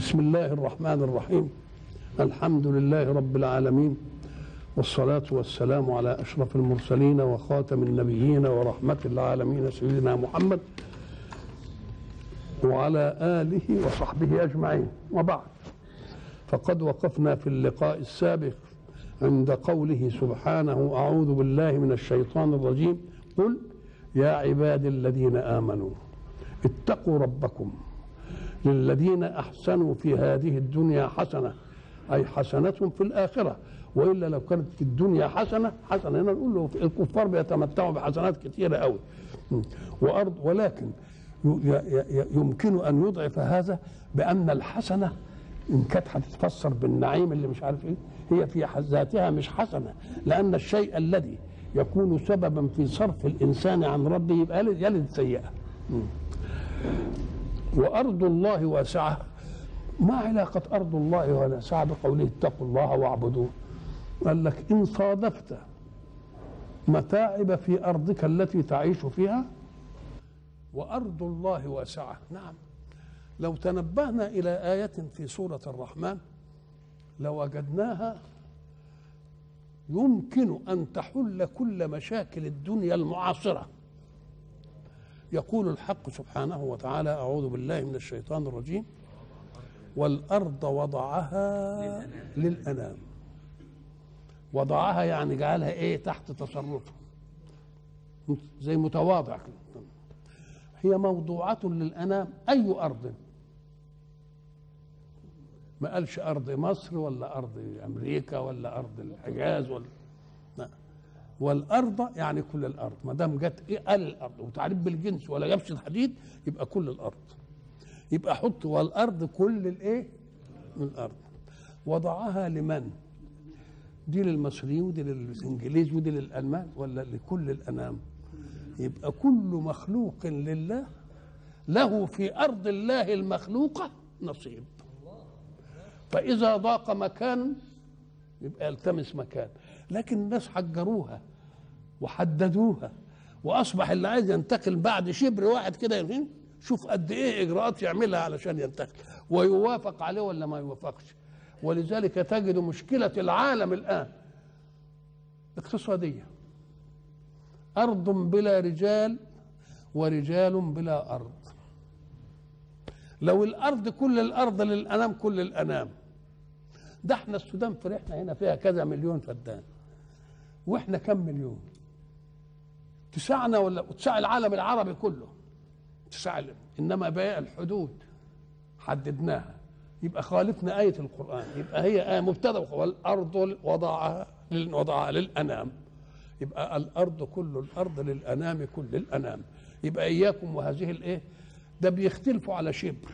بسم الله الرحمن الرحيم. الحمد لله رب العالمين والصلاة والسلام على أشرف المرسلين وخاتم النبيين ورحمة العالمين سيدنا محمد وعلى آله وصحبه أجمعين. وبعد فقد وقفنا في اللقاء السابق عند قوله سبحانه أعوذ بالله من الشيطان الرجيم. قل يا عبادي الذين آمنوا اتقوا ربكم. للذين أحسنوا في هذه الدنيا حسنة أي حسنه في الآخرة. وإلا لو كانت في الدنيا حسنة حسنة. هنا نقول له الكفار بيتمتعوا بحسنات كثيرة قوي وأرض ولكن يمكن أن يضعف هذا بأن الحسنة إن كانت هتتفسر بالنعيم اللي مش عارف إيه هي في ذاتها مش حسنة. لأن الشيء الذي يكون سببا في صرف الإنسان عن ربه يبقى يلد سيئة. وأرض الله واسعة. ما علاقة أرض الله واسعة بقوله اتقوا الله واعبدوه. قال لك إن صادفت متاعب في أرضك التي تعيش فيها وأرض الله واسعة. نعم. لو تنبهنا إلى آية في سورة الرحمن لوجدناها يمكن أن تحل كل مشاكل الدنيا المعاصرة. يقول الحق سبحانه وتعالى أعوذ بالله من الشيطان الرجيم. والأرض وضعها للأنام. وضعها يعني جعلها إيه؟ تحت تصرفه زي متواضع هي موضوعة للأنام. أي أرض؟ ما قالش أرض مصر ولا أرض أمريكا ولا أرض الحجاز ولا لا. والأرض يعني كل الأرض. ما دام جت إيه؟ الأرض. وتعريف بالجنس ولا جابش الحديد يبقى كل الأرض. يبقى حط والأرض كل الإيه؟ الأرض. وضعها لمن؟ دي للمصريين ودي للإنجليز ودي للألمان ولا لكل الأنام؟ يبقى كل مخلوق لله له في أرض الله المخلوقه نصيب. فإذا ضاق مكان يبقى يلتمس مكان. لكن الناس حجروها. وحددوها. وأصبح اللي عايز ينتقل بعد شبر واحد كده شوف قد إيه إجراءات يعملها علشان ينتقل. ويوافق عليه ولا ما يوافقش؟ ولذلك تجد مشكلة العالم الآن اقتصادية. أرض بلا رجال ورجال بلا أرض. لو الأرض كل الأرض للأنام كل الأنام. ده إحنا السودان فرحنا هنا فيها كذا مليون فدان. وإحنا كم مليون؟ تسعنا ولا تسع العالم العربي كله. تسع إنما باقي الحدود حددناها. يبقى خالفنا آية القرآن. يبقى هي آية مبتدأ. والأرض وضعها وضعها للأنام. يبقى الأرض كل الأرض للأنام كل الأنام. يبقى إياكم وهذه الإيه؟ ده بيختلفوا على شبر.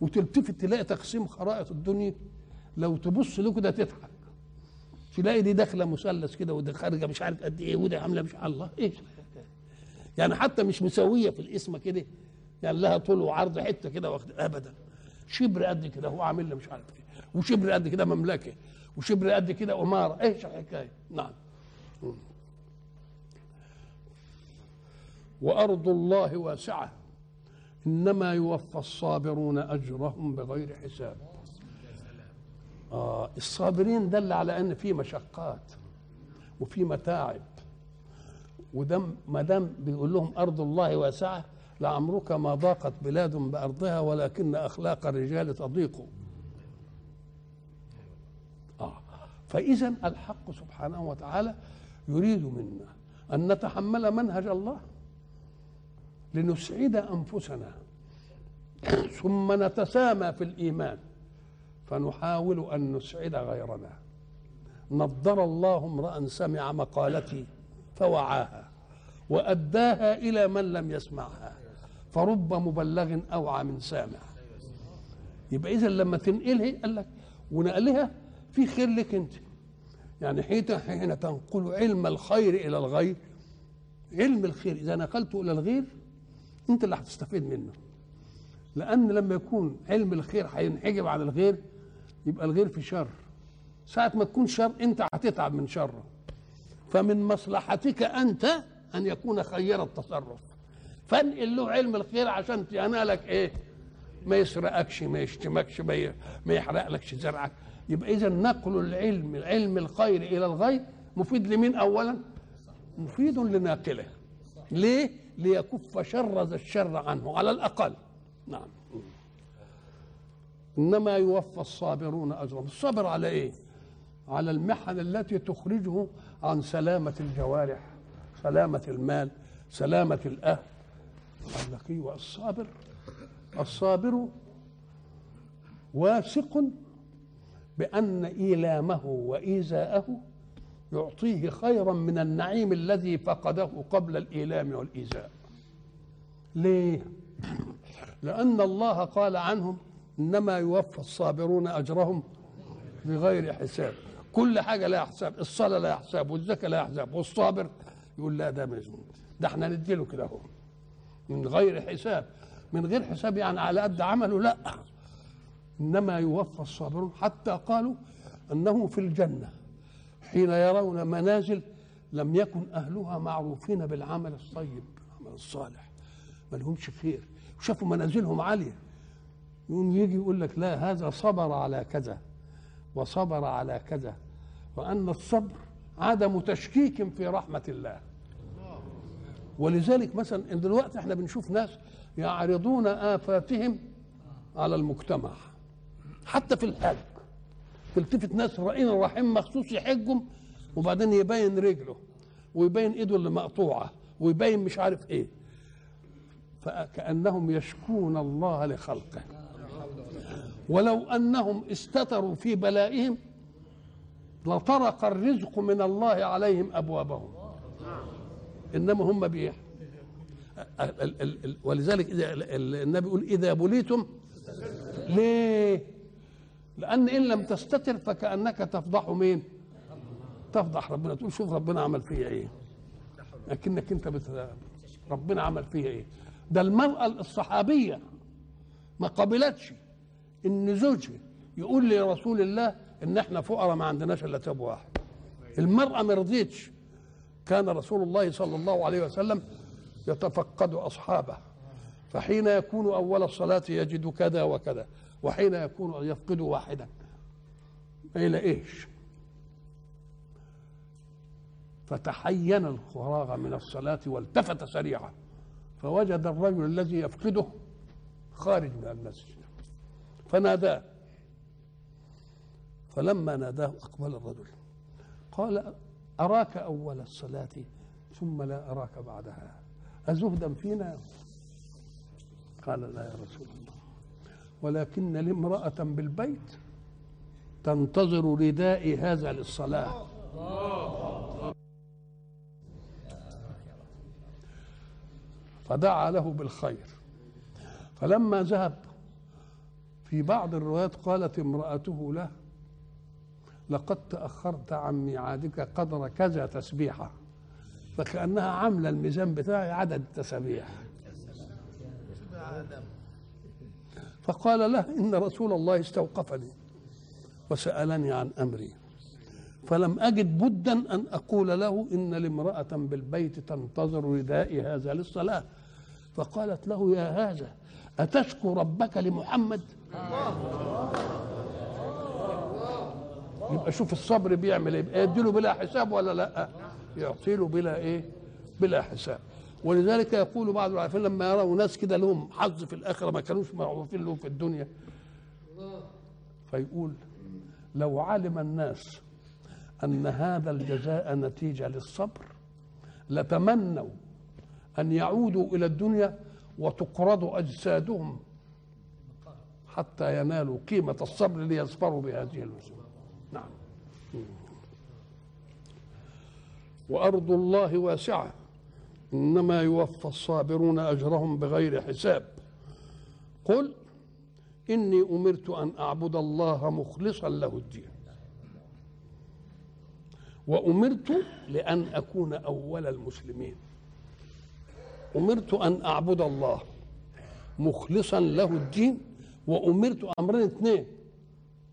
وتلتفت تلاقي تقسيم خرائط الدنيا. لو تبص له كده تضحك. تلاقي دي داخلة مثلث كده ودي خارجة مش عارف قد إيه ودي عاملة مش الله. إيه؟ يعني حتى مش مساوية في الاسم كده يعني لها طول وعرض حتة كده واخد ابدا. شبر قد كده هو عامل مش عارف إيه. وشبر قد كده مملكة. وشبر قد كده أمارة. إيش الحكاية؟ نعم. وأرض الله واسعة إنما يوفى الصابرون أجرهم بغير حساب. آه الصابرين دل على أن في مشقات وفي متاعب. ودم ما دام بيقول لهم أرض الله واسعة لعمرك ما ضاقت بلاد بأرضها ولكن أخلاق الرجال تضيق. آه فاذا الحق سبحانه وتعالى يريد منا أن نتحمل منهج الله لنسعد أنفسنا ثم نتسامى في الإيمان. فنحاول أن نسعد غيرنا. نضر الله امرأ سمع مقالتي فوعاها وأداها إلى من لم يسمعها فرب مبلغ أوعى من سامع. يبقى اذا لما تنقلها قال لك ونقلها في خير لك أنت. يعني حين تنقل علم الخير إلى الغير علم الخير إذا نقلته إلى الغير أنت اللي هتستفيد منه. لأن لما يكون علم الخير هينحجب عن الغير يبقى الغير في شر. ساعة ما تكون شر انت هتتعب من شره فمن مصلحتك أنت أن يكون خير التصرف. فانقل له علم الخير عشان ينالك إيه؟ ما يسرقكش ما يشتمكش ما يحرقلكش زرعك. يبقى اذا نقل العلم علم الخير إلى الغير مفيد لمين اولا؟ مفيد لناقله. ليه؟ ليكف شر ذا الشر عنه على الأقل. نعم. إنما يوفى الصابرون أجرهم. الصبر على إيه؟ على المحن التي تخرجه عن سلامة الجوارح سلامة المال سلامة الأهل. قال لك أيوه الصابر الصابر واثق بأن إيلامه وإيذاءه يعطيه خيرا من النعيم الذي فقده قبل الإيلام والإيذاء. ليه؟ لأن الله قال عنهم إنما يوفى الصابرون أجرهم بغير حساب. كل حاجة لها حساب الصلاة لها حساب والزكاة لها حساب والصابر يقول لا ده مجنون. ده إحنا نديله كده أهو. من غير حساب. من غير حساب يعني على قد عمله؟ لا. إنما يوفى الصابرون. حتى قالوا انه في الجنة حين يرون منازل لم يكن أهلها معروفين بالعمل الطيب العمل الصالح. ما لهمش خير. وشافوا منازلهم عالية. يقوم يجي يقول لك لا هذا صبر على كذا وصبر على كذا وأن الصبر عدم تشكيك في رحمة الله. ولذلك مثلا دلوقتي إحنا بنشوف ناس يعرضون آفاتهم على المجتمع حتى في الحج. تلتفت ناس رائين رايحين مخصوص يحجهم وبعدين يبين رجله ويبين إيده اللي مقطوعة ويبين مش عارف إيه. فكأنهم يشكون الله لخلقه. ولو أنهم استتروا في بلائهم لطرق الرزق من الله عليهم أبوابهم. إنما هم بيه ولذلك إذا ال- ال- النبي يقول إذا بليتم ليه؟ لأن إن لم تستتر فكأنك تفضح مين؟ تفضح ربنا. تقول شوف ربنا عمل فيا إيه. لكنك أنت بت... ربنا عمل فيا إيه. ده المرأة الصحابية ما قبلتش. إن زوجها يقول لرسول الله إن إحنا فقراء ما عندناش إلا ثوب واحد. المرأة ما رضيتش. كان رسول الله صلى الله عليه وسلم يتفقد أصحابه. فحين يكون أول الصلاة يجد كذا وكذا وحين يكون يفقد واحدا. ما يلاقيش فتحين الفراغ من الصلاة والتفت سريعا. فوجد الرجل الذي يفقده خارج من المسجد. فناداه. فلما ناداه أقبل الرجل. قال أراك أول الصلاة ثم لا أراك بعدها. أزهدا فينا؟ قال لا يا رسول الله. ولكن لي امرأة بالبيت تنتظر ردائي هذا للصلاة. فدعا له بالخير. فلما ذهب في بعض الروايات قالت امرأته له لقد تأخرت عن ميعادك قدر كذا تسبيحة. فكأنها عاملة الميزان بتاعي عدد التسابيح فقال له إن رسول الله استوقفني وسألني عن أمري فلم أجد بدا أن أقول له إن لامرأة بالبيت تنتظر ردائي هذا للصلاة. فقالت له يا هذا أتشكو ربك لمحمد يبقى شوف الصبر بيعمل إيه؟ يبقى يديله بلا حساب ولا لأ؟ يعطي له بلا إيه؟ بلا حساب. ولذلك يقول بعض العارفين لما يروا ناس كده لهم حظ في الآخرة ما كانوش معروفين لهم في الدنيا. فيقول لو علم الناس أن هذا الجزاء نتيجة للصبر لتمنوا أن يعودوا إلى الدنيا وتقرض أجسادهم حتى ينالوا قيمة الصبر ليصبروا بهذه المسؤوليه نعم. وأرض الله واسعة. إنما يوفى الصابرون أجرهم بغير حساب. قل إني أمرت أن أعبد الله مخلصا له الدين. وأمرت لأن أكون أول المسلمين. أمرت أن أعبد الله مخلصا له الدين وأمرت أمرين اثنين.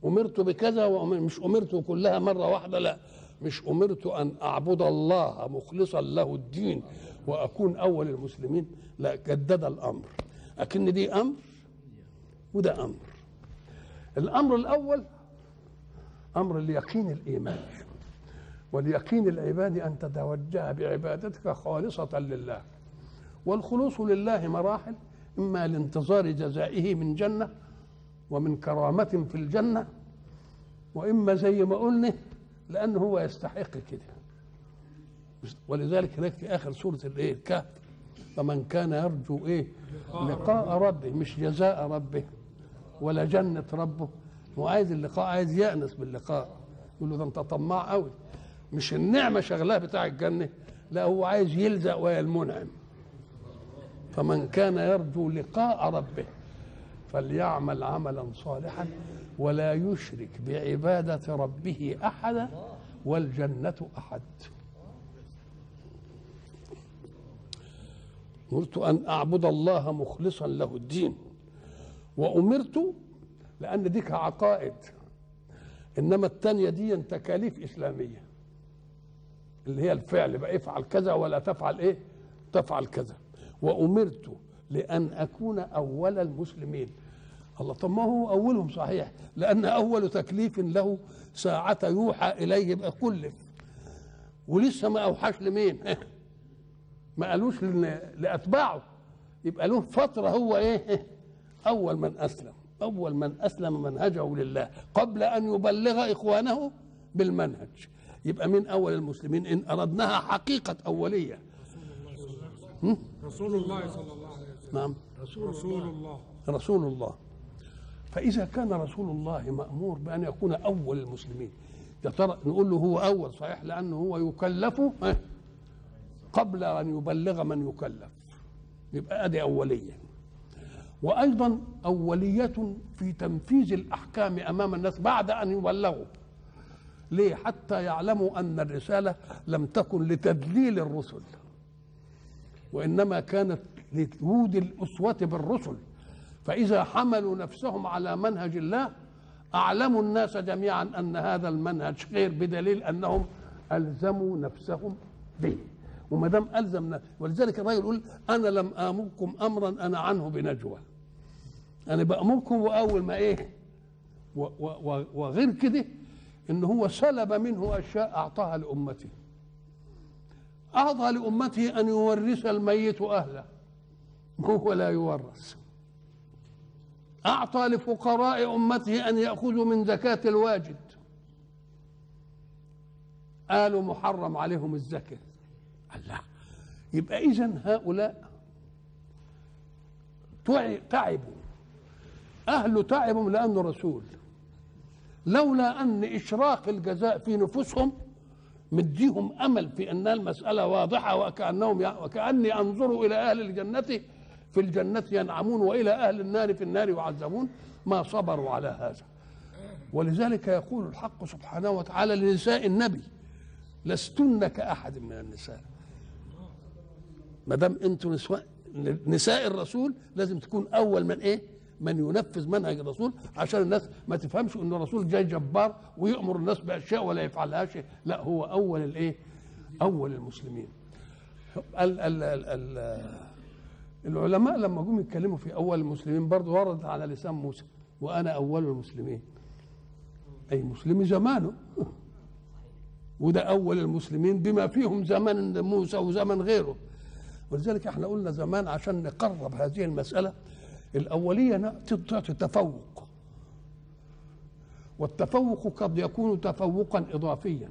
أمرت بكذا وأمر مش أمرت كلها مرة واحدة لا. مش أمرت أن أعبد الله مخلصا له الدين وأكون أول المسلمين. لا جدد الأمر. لكن دي أمر وده أمر. الأمر الأول أمر اليقين الايماني واليقين العبادي أن تتوجه بعبادتك خالصة لله. والخلوص لله مراحل إما لانتظار جزائه من جنة ومن كرامة في الجنة وإما زي ما قلنا لأنه هو يستحق كده. ولذلك هناك في آخر سورة الإيه؟ الكهف. فمن كان يرجو إيه؟ لقاء ربه مش جزاء ربه ولا جنة ربه. هو عايز اللقاء عايز يأنس باللقاء. يقول له ده أنت طماع قوي مش النعمة شغلاه بتاع الجنة لا هو عايز يلزق ويا المنعم. فمن كان يرجو لقاء ربه فليعمل عملا صالحا ولا يشرك بعبادة ربه أحدا والجنة أحد. أمرت أن أعبد الله مخلصا له الدين وأمرت لأن ديك عقائد إنما الثانية دي تكاليف إسلامية اللي هي الفعل بقى افعل كذا ولا تفعل إيه؟ تفعل كذا. وأمرت لأن أكون أول المسلمين. الله. طب ما هو أولهم صحيح؟ لأن أول تكليف له ساعة يوحى إليه يبقى كلف ولسه ما أوحاش لمين؟ ما قالوش لأتباعه. يبقى له فترة هو إيه؟ أول من أسلم. أول من أسلم منهجه لله. قبل أن يبلغ إخوانه بالمنهج. يبقى من أول المسلمين؟ إن أردناها حقيقة أولية. رسول الله صلى الله عليه وسلم. نعم. رسول, رسول الله. رسول الله. فإذا كان رسول الله مأمور بأن يكون أول المسلمين يا ترى نقول له هو أول صحيح لأنه هو يكلف قبل أن يبلغ من يكلف. يبقى أدي أولية. وأيضا أولية في تنفيذ الأحكام أمام الناس بعد أن يبلغوا. ليه؟ حتى يعلموا أن الرسالة لم تكن لتدليل الرسل وإنما كانت لوجود الأسوة بالرسل. فإذا حملوا نفسهم على منهج الله أعلموا الناس جميعا أن هذا المنهج خير بدليل أنهم ألزموا نفسهم به. وما دام ألزم ولذلك الرجل يقول أنا لم آمركم أمرا أنا عنه بنجوى. أنا بأمركم وأول ما إيه؟ وغير كده إن هو سلب منه أشياء أعطاها لأمته. أعطى لأمته أن يورث الميت أهله. وهو لا يورث. أعطى لفقراء أمته أن يأخذوا من زكاة الواجد. قالوا محرم عليهم الزكاة. الله. يبقى إذن هؤلاء تعبوا. أهل تعبوا لأنه رسول. لولا أن إشراق الجزاء في نفوسهم مديهم أمل في أن المسألة واضحة وكأنهم وكأني أنظر إلى أهل الجنة في الجنة ينعمون وإلى أهل النار في النار يعذبون ما صبروا على هذا ولذلك يقول الحق سبحانه وتعالى لنساء النبي لستن كأحد من النساء ما دام أنتم نساء نساء الرسول لازم تكون أول من إيه؟ من ينفذ منهج الرسول عشان الناس ما تفهمش إن الرسول جاي جبار ويأمر الناس بأشياء ولا يفعلهاش لا هو أول الإيه؟ أول المسلمين. ال ال ال ال العلماء لما جم يتكلموا في أول المسلمين برضه ورد على لسان موسى وأنا أول المسلمين. أي مسلم زمانه. وده أول المسلمين بما فيهم زمن موسى وزمن غيره. ولذلك إحنا قلنا زمان عشان نقرب هذه المسألة الأولية تعطي تفوق. والتفوق قد يكون تفوقا اضافيا.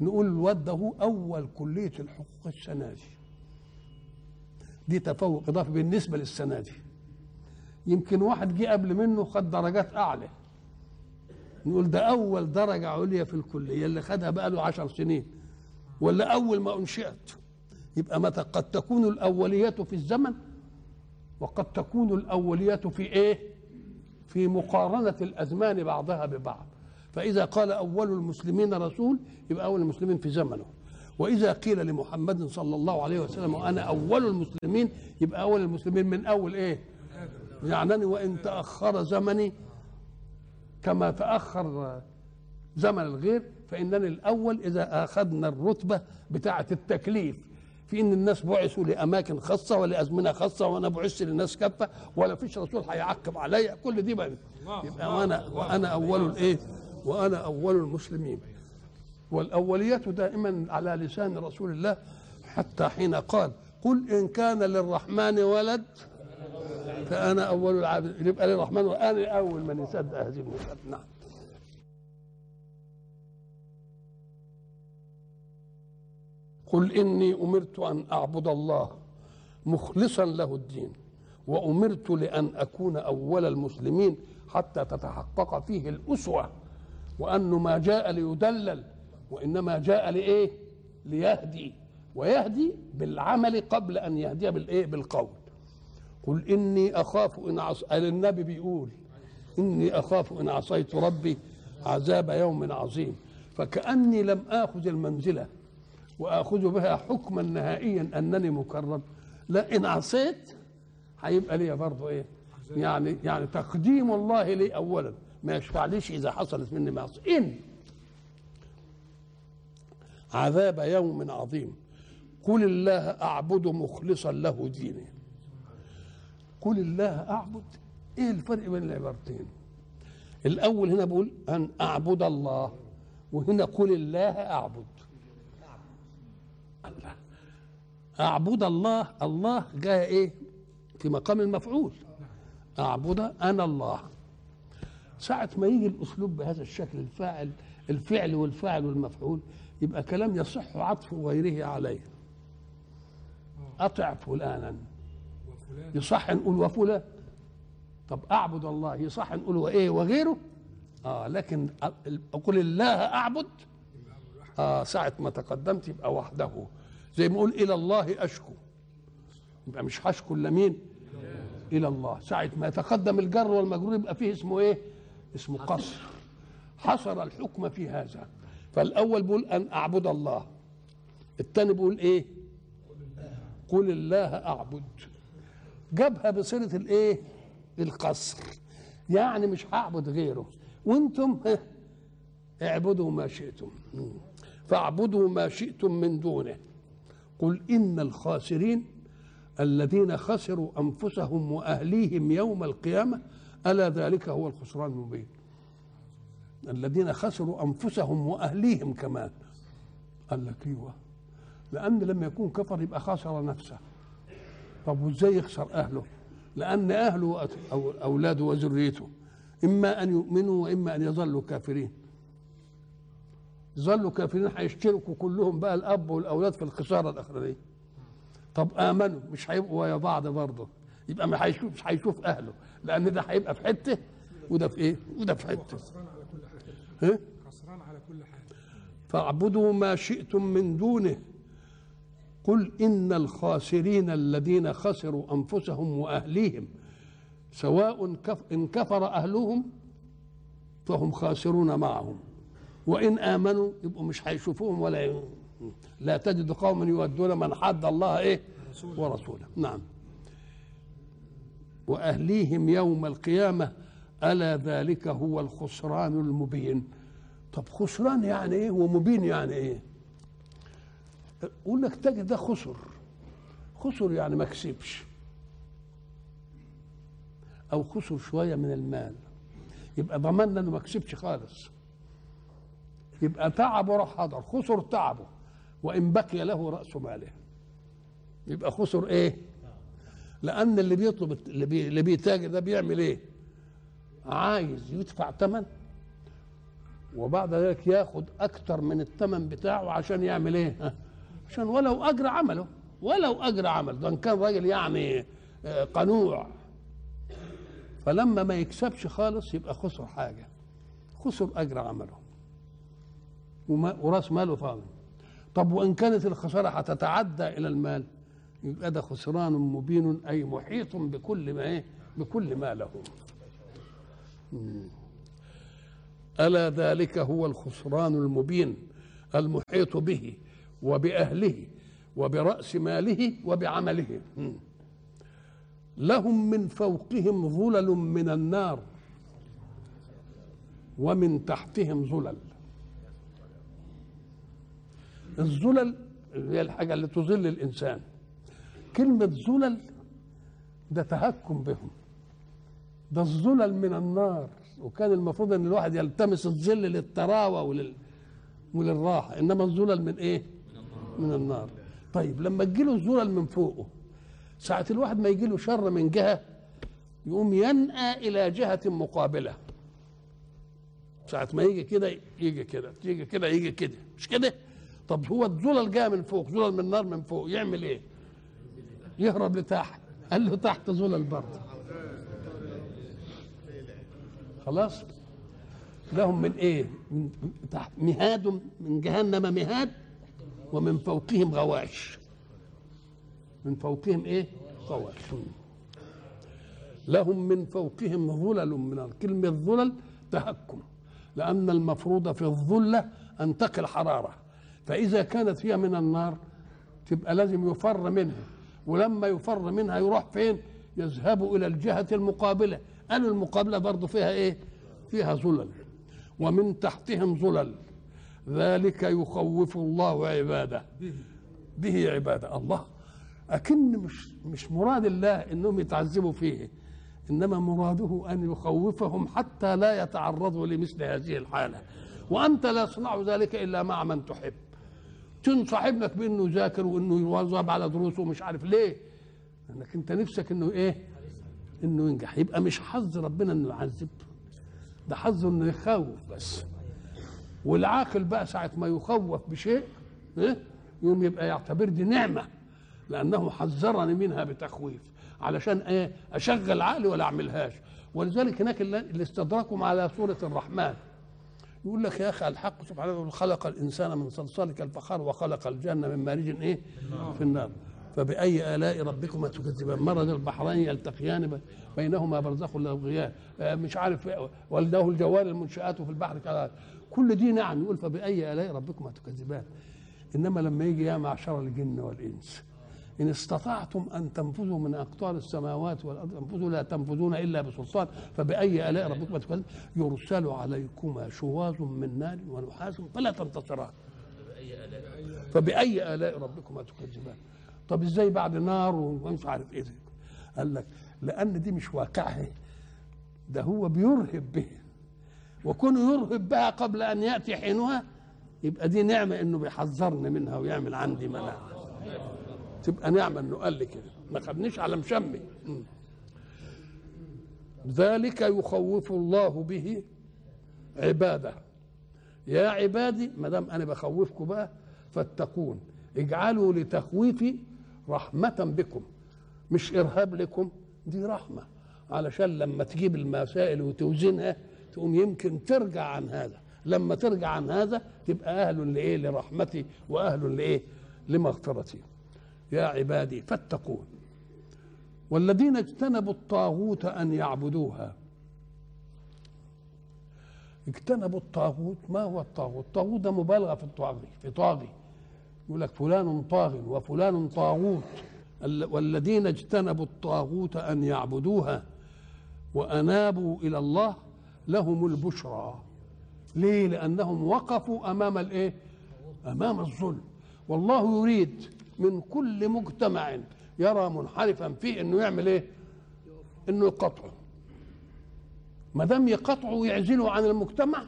نقول الواد ده هو أول كلية الحقوق السنة دي. دي تفوق إضافي بالنسبة للسنة دي. يمكن واحد جه قبل منه خد درجات أعلى. نقول ده أول درجة عليا في الكلية اللي خدها بقى له عشر سنين. ولا أول ما أنشئت. يبقى متى قد تكون الاوليه في الزمن وقد تكون الاوليه في إيه؟ في مقارنة الأزمان بعضها ببعض. فإذا قال أول المسلمين رسول يبقى أول المسلمين في زمنه. وإذا قيل لمحمد صلى الله عليه وسلم وأنا أول المسلمين يبقى أول المسلمين من أول إيه؟ يعنني وإن تأخر زمني كما تأخر زمن الغير فإنني الأول إذا أخذنا الرتبة بتاعة التكليف. في إن الناس بعثوا لأماكن خاصة ولأزمنة خاصة وأنا بعثت للناس كافة ولا فيش رسول هيعقب عليا. كل دي بقى. يبقى وأنا وأنا أول الإيه؟ وأنا أول المسلمين. والأولية دائما على لسان رسول الله حتى حين قال قل إن كان للرحمن ولد فأنا أول العابدين. يبقى للرحمن وأنا أول من يصدق هذه نعم. قل إني أمرت أن أعبد الله مخلصا له الدين وأمرت لأن أكون أول المسلمين حتى تتحقق فيه الأسوة وانه ما جاء ليدلل وإنما جاء لإيه؟ ليهدي ويهدي بالعمل قبل أن يهدي بالإيه؟ بالقول. قل إني أخاف إن عص... النبي بيقول إني أخاف إن عصيت ربي عذاب يوم عظيم. فكأني لم آخذ المنزلة وآخذ بها حكما نهائيا أنني مكرم. لا إن عصيت هيبقى لي برضه إيه؟ يعني يعني تقديم الله لي اولا. ما يشفعليش إذا حصلت مني معصية. إن عذاب يوم عظيم. قل الله أعبد مخلصا له ديني. قل الله أعبد. إيه الفرق بين العبارتين؟ الأول هنا بقول أن أعبد الله وهنا قل الله أعبد. الله. أعبد الله الله جاء إيه؟ في مقام المفعول. أعبد أنا الله. ساعة ما يجي الأسلوب بهذا الشكل الفاعل الفعل والفاعل والمفعول يبقى كلام يصح عطف غيره عليه. أطع فلانا. يصح نقول وفلان. طب أعبد الله يصح نقول وإيه وغيره؟ آه لكن أقول الله أعبد؟ آه ساعة ما تقدمت يبقى وحده. زي ما أقول إلى الله أشكو. يبقى مش هشكو إلا مين؟ إلى الله. ساعة ما يتقدم الجر والمجرور يبقى فيه اسمه إيه؟ اسمه قصر. حصر الحكم في هذا. فالأول بيقول أن أعبد الله. الثاني بيقول إيه؟ قل الله أعبد. جابها بصيغة الإيه؟ القصر. يعني مش هعبد غيره. وأنتم اعبدوا ما شئتم. فاعبدوا ما شئتم من دونه. قل إن الخاسرين الذين خسروا أنفسهم وأهليهم يوم القيامة ألا ذلك هو الخسران المبين. الذين خسروا أنفسهم وأهليهم كمان. قال لك أيوه. لأن لما يكون كفر يبقى خسر نفسه. طب وإزاي يخسر أهله؟ لأن أهله وأت- أو أولاده وذريته. إما أن يؤمنوا وإما أن يظلوا كافرين. ظلوا كافرين هيشتركوا كلهم بقى الأب والأولاد في الخسارة الأخرانية. طب آمنوا مش هيبقوا ويا بعض برضه. يبقى ما هيشوف مش هيشوف أهله. لأن ده هيبقى في حتة وده في إيه؟ وده في حتة. خسران على كل حال ها؟ خسران على كل حال. فاعبدوا ما شئتم من دونه. قل إن الخاسرين الذين خسروا أنفسهم وأهليهم سواء كف إن كفر أهلهم فهم خاسرون معهم. وإن آمنوا يبقوا مش هيشوفوهم ولا ي... لا تجد قوما يودون من حد الله إيه؟ ورسوله. نعم. وأهليهم يوم القيامة ألا ذلك هو الخسران المبين. طب خسران يعني إيه؟ ومبين يعني إيه؟ يقول لك تجد ده خسر. خسر يعني ما كسبش. أو خسر شوية من المال. يبقى ضمننا إنه ما كسبش خالص. يبقى تعبه راح هدر خسر تعبه. وإن بقي له رأس ماله. يبقى خسر إيه؟ لأن اللي بيطلب اللي, بي اللي بيتاجر ده بيعمل إيه؟ عايز يدفع ثمن وبعد ذلك ياخد أكتر من الثمن بتاعه عشان يعمل إيه؟ عشان ولو أجر عمله ولو أجر عمل ده إن كان راجل يعني آه، قنوع. فلما ما يكسبش خالص يبقى خسر حاجة خسر أجر عمله. وراس ماله فاضي. طب وإن كانت الخسارة هتتعدى إلى المال يبقى ده خسران مبين أي محيط بكل ما إيه؟ بكل ما له. ألا ذلك هو الخسران المبين المحيط به وبأهله وبرأس ماله وبعمله. لهم من فوقهم ظلل من النار ومن تحتهم ظلل. الظلل هي الحاجة اللي تظل الإنسان. كلمة ذلل ده تهكم بهم. ده الذلل من النار. وكان المفروض إن الواحد يلتمس الظل للتراوى ولل وللراحة إنما الذلل من إيه؟ من النار. طيب لما تجيله الذلل من فوقه ساعة الواحد ما يجيله شر من جهة يقوم ينأى إلى جهة مقابلة. ساعة ما يجي كده يجي كده يجي كده يجي كده. مش كده؟ طب هو الذلل جاء من فوق ذلل من النار من فوق يعمل إيه؟ يهرب لتحت. قال له تحت ذلل برضه. خلاص. لهم من إيه؟ من تحت مهاد من جهنم مهاد ومن فوقهم غواش. من فوقهم إيه؟ غواش. لهم من فوقهم ظلل من. كلمة ظلل تهكم لأن المفروض في الظلة أن تقي الحرارة. فإذا كانت فيها من النار تبقى لازم يفر منها. ولما يفر منها يروح فين؟ يذهب إلى الجهة المقابلة. قالوا المقابلة برضو فيها إيه؟ فيها ظلل ومن تحتهم ظلل ذلك يخوف الله عباده. به عباده الله. أكن مش مش مراد الله إنهم يتعذبوا فيه. إنما مراده أن يخوفهم حتى لا يتعرضوا لمثل هذه الحالة. وأنت لا تصنع ذلك إلا مع من تحب. تنصح ابنك بإنه يذاكر وإنه يواظب على دروسه ومش عارف ليه؟ انك أنت نفسك إنه إيه؟ إنه ينجح. يبقى مش حظ ربنا إنه يعذب. ده حظه إنه يخوف بس. والعاقل بقى ساعة ما يخوف بشيء؟ يوم يبقى يعتبر دي نعمة. لأنه حذرني منها بتخويف. علشان إيه؟ أشغل عقلي ولا أعملهاش. ولذلك هناك اللي استدركهم على سوره الرحمن. يقول لك يا أخي الحق سبحانه وتعالى خلق الإنسان من صلصال كالفخار وخلق الجنه من مارج إيه؟ في النار. فبأي آلاء ربكما تكذبان؟ مرج البحرين يلتقيان بينهما برزخ لا آه، مش عارف ولده الجوار المنشآت في البحر كذلك. كل دي نعم يقول فبأي آلاء ربكما تكذبان. إنما لما يجي يا معشر الجن والإنس إن استطعتم أن تنفذوا من أقطار السماوات والأرض انفذوا لا تنفذون إلا بسلطان فبأي آلاء ربكما تكذبان؟ يرسل عليكما شواظ من نار ونحاس فلا تنتصران. فبأي آلاء ربكما تكذبان؟ طب إزاي بعد نار ومش عارف إيه قال لك لأن دي مش واقعة. ده هو بيرهب به وكونه يرهب بها قبل أن يأتي حينها يبقى دي نعمة إنه بيحذرني منها ويعمل عندي مناعة. تبقى نعمة إنه قال لي كده. ما خدنيش على مشمي. ذلك يخوف الله به عباده. يا عبادي ما دام أنا بخوفكم بقى فاتقون. اجعلوا لتخويفي رحمة بكم مش إرهاب لكم دي رحمة. علشان لما تجيب المسائل وتوزنها تقوم يمكن ترجع عن هذا. لما ترجع عن هذا تبقى أهل لإيه؟ لرحمتي وأهل لإيه؟ لمغفرتي. يا عبادي فاتقون. والذين اجتنبوا الطاغوت أن يعبدوها. اجتنبوا الطاغوت. ما هو الطاغوت؟ الطاغوت ده مبالغة في الطاغي في طاغي. يقول لك فلان طاغ وفلان طاغوت. والذين اجتنبوا الطاغوت أن يعبدوها وأنابوا إلى الله لهم البشرى. ليه؟ لأنهم وقفوا أمام الإيه؟ أمام الظلم. والله يريد من كل مجتمع يرى منحرفا فيه إنه يعمل إيه؟ إنه يقطعه. ما دام يقطعه ويعزله عن المجتمع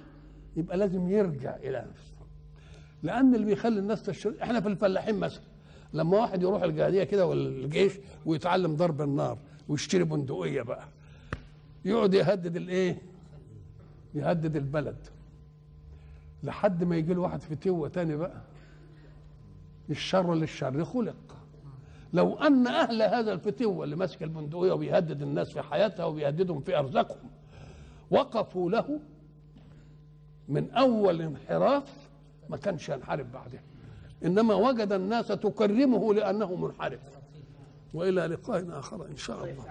يبقى لازم يرجع إلى نفسه. لأن اللي بيخلي الناس تشتري إحنا في الفلاحين مثلا لما واحد يروح الجهاديه كده ولا الجيش ويتعلم ضرب النار ويشتري بندقية بقى يقعد يهدد الإيه؟ يهدد البلد. لحد ما يجي له واحد فتوه تاني بقى الشر للشر خلق. لو أن أهل هذا الفتوه اللي ماسك البندقية وبيهدد الناس في حياتها وبيهددهم في أرزاقهم وقفوا له من أول انحراف ما كانش ينحرف بعدها إنما وجد الناس تكرمه لأنه منحرف. وإلى لقاء آخر إن شاء الله.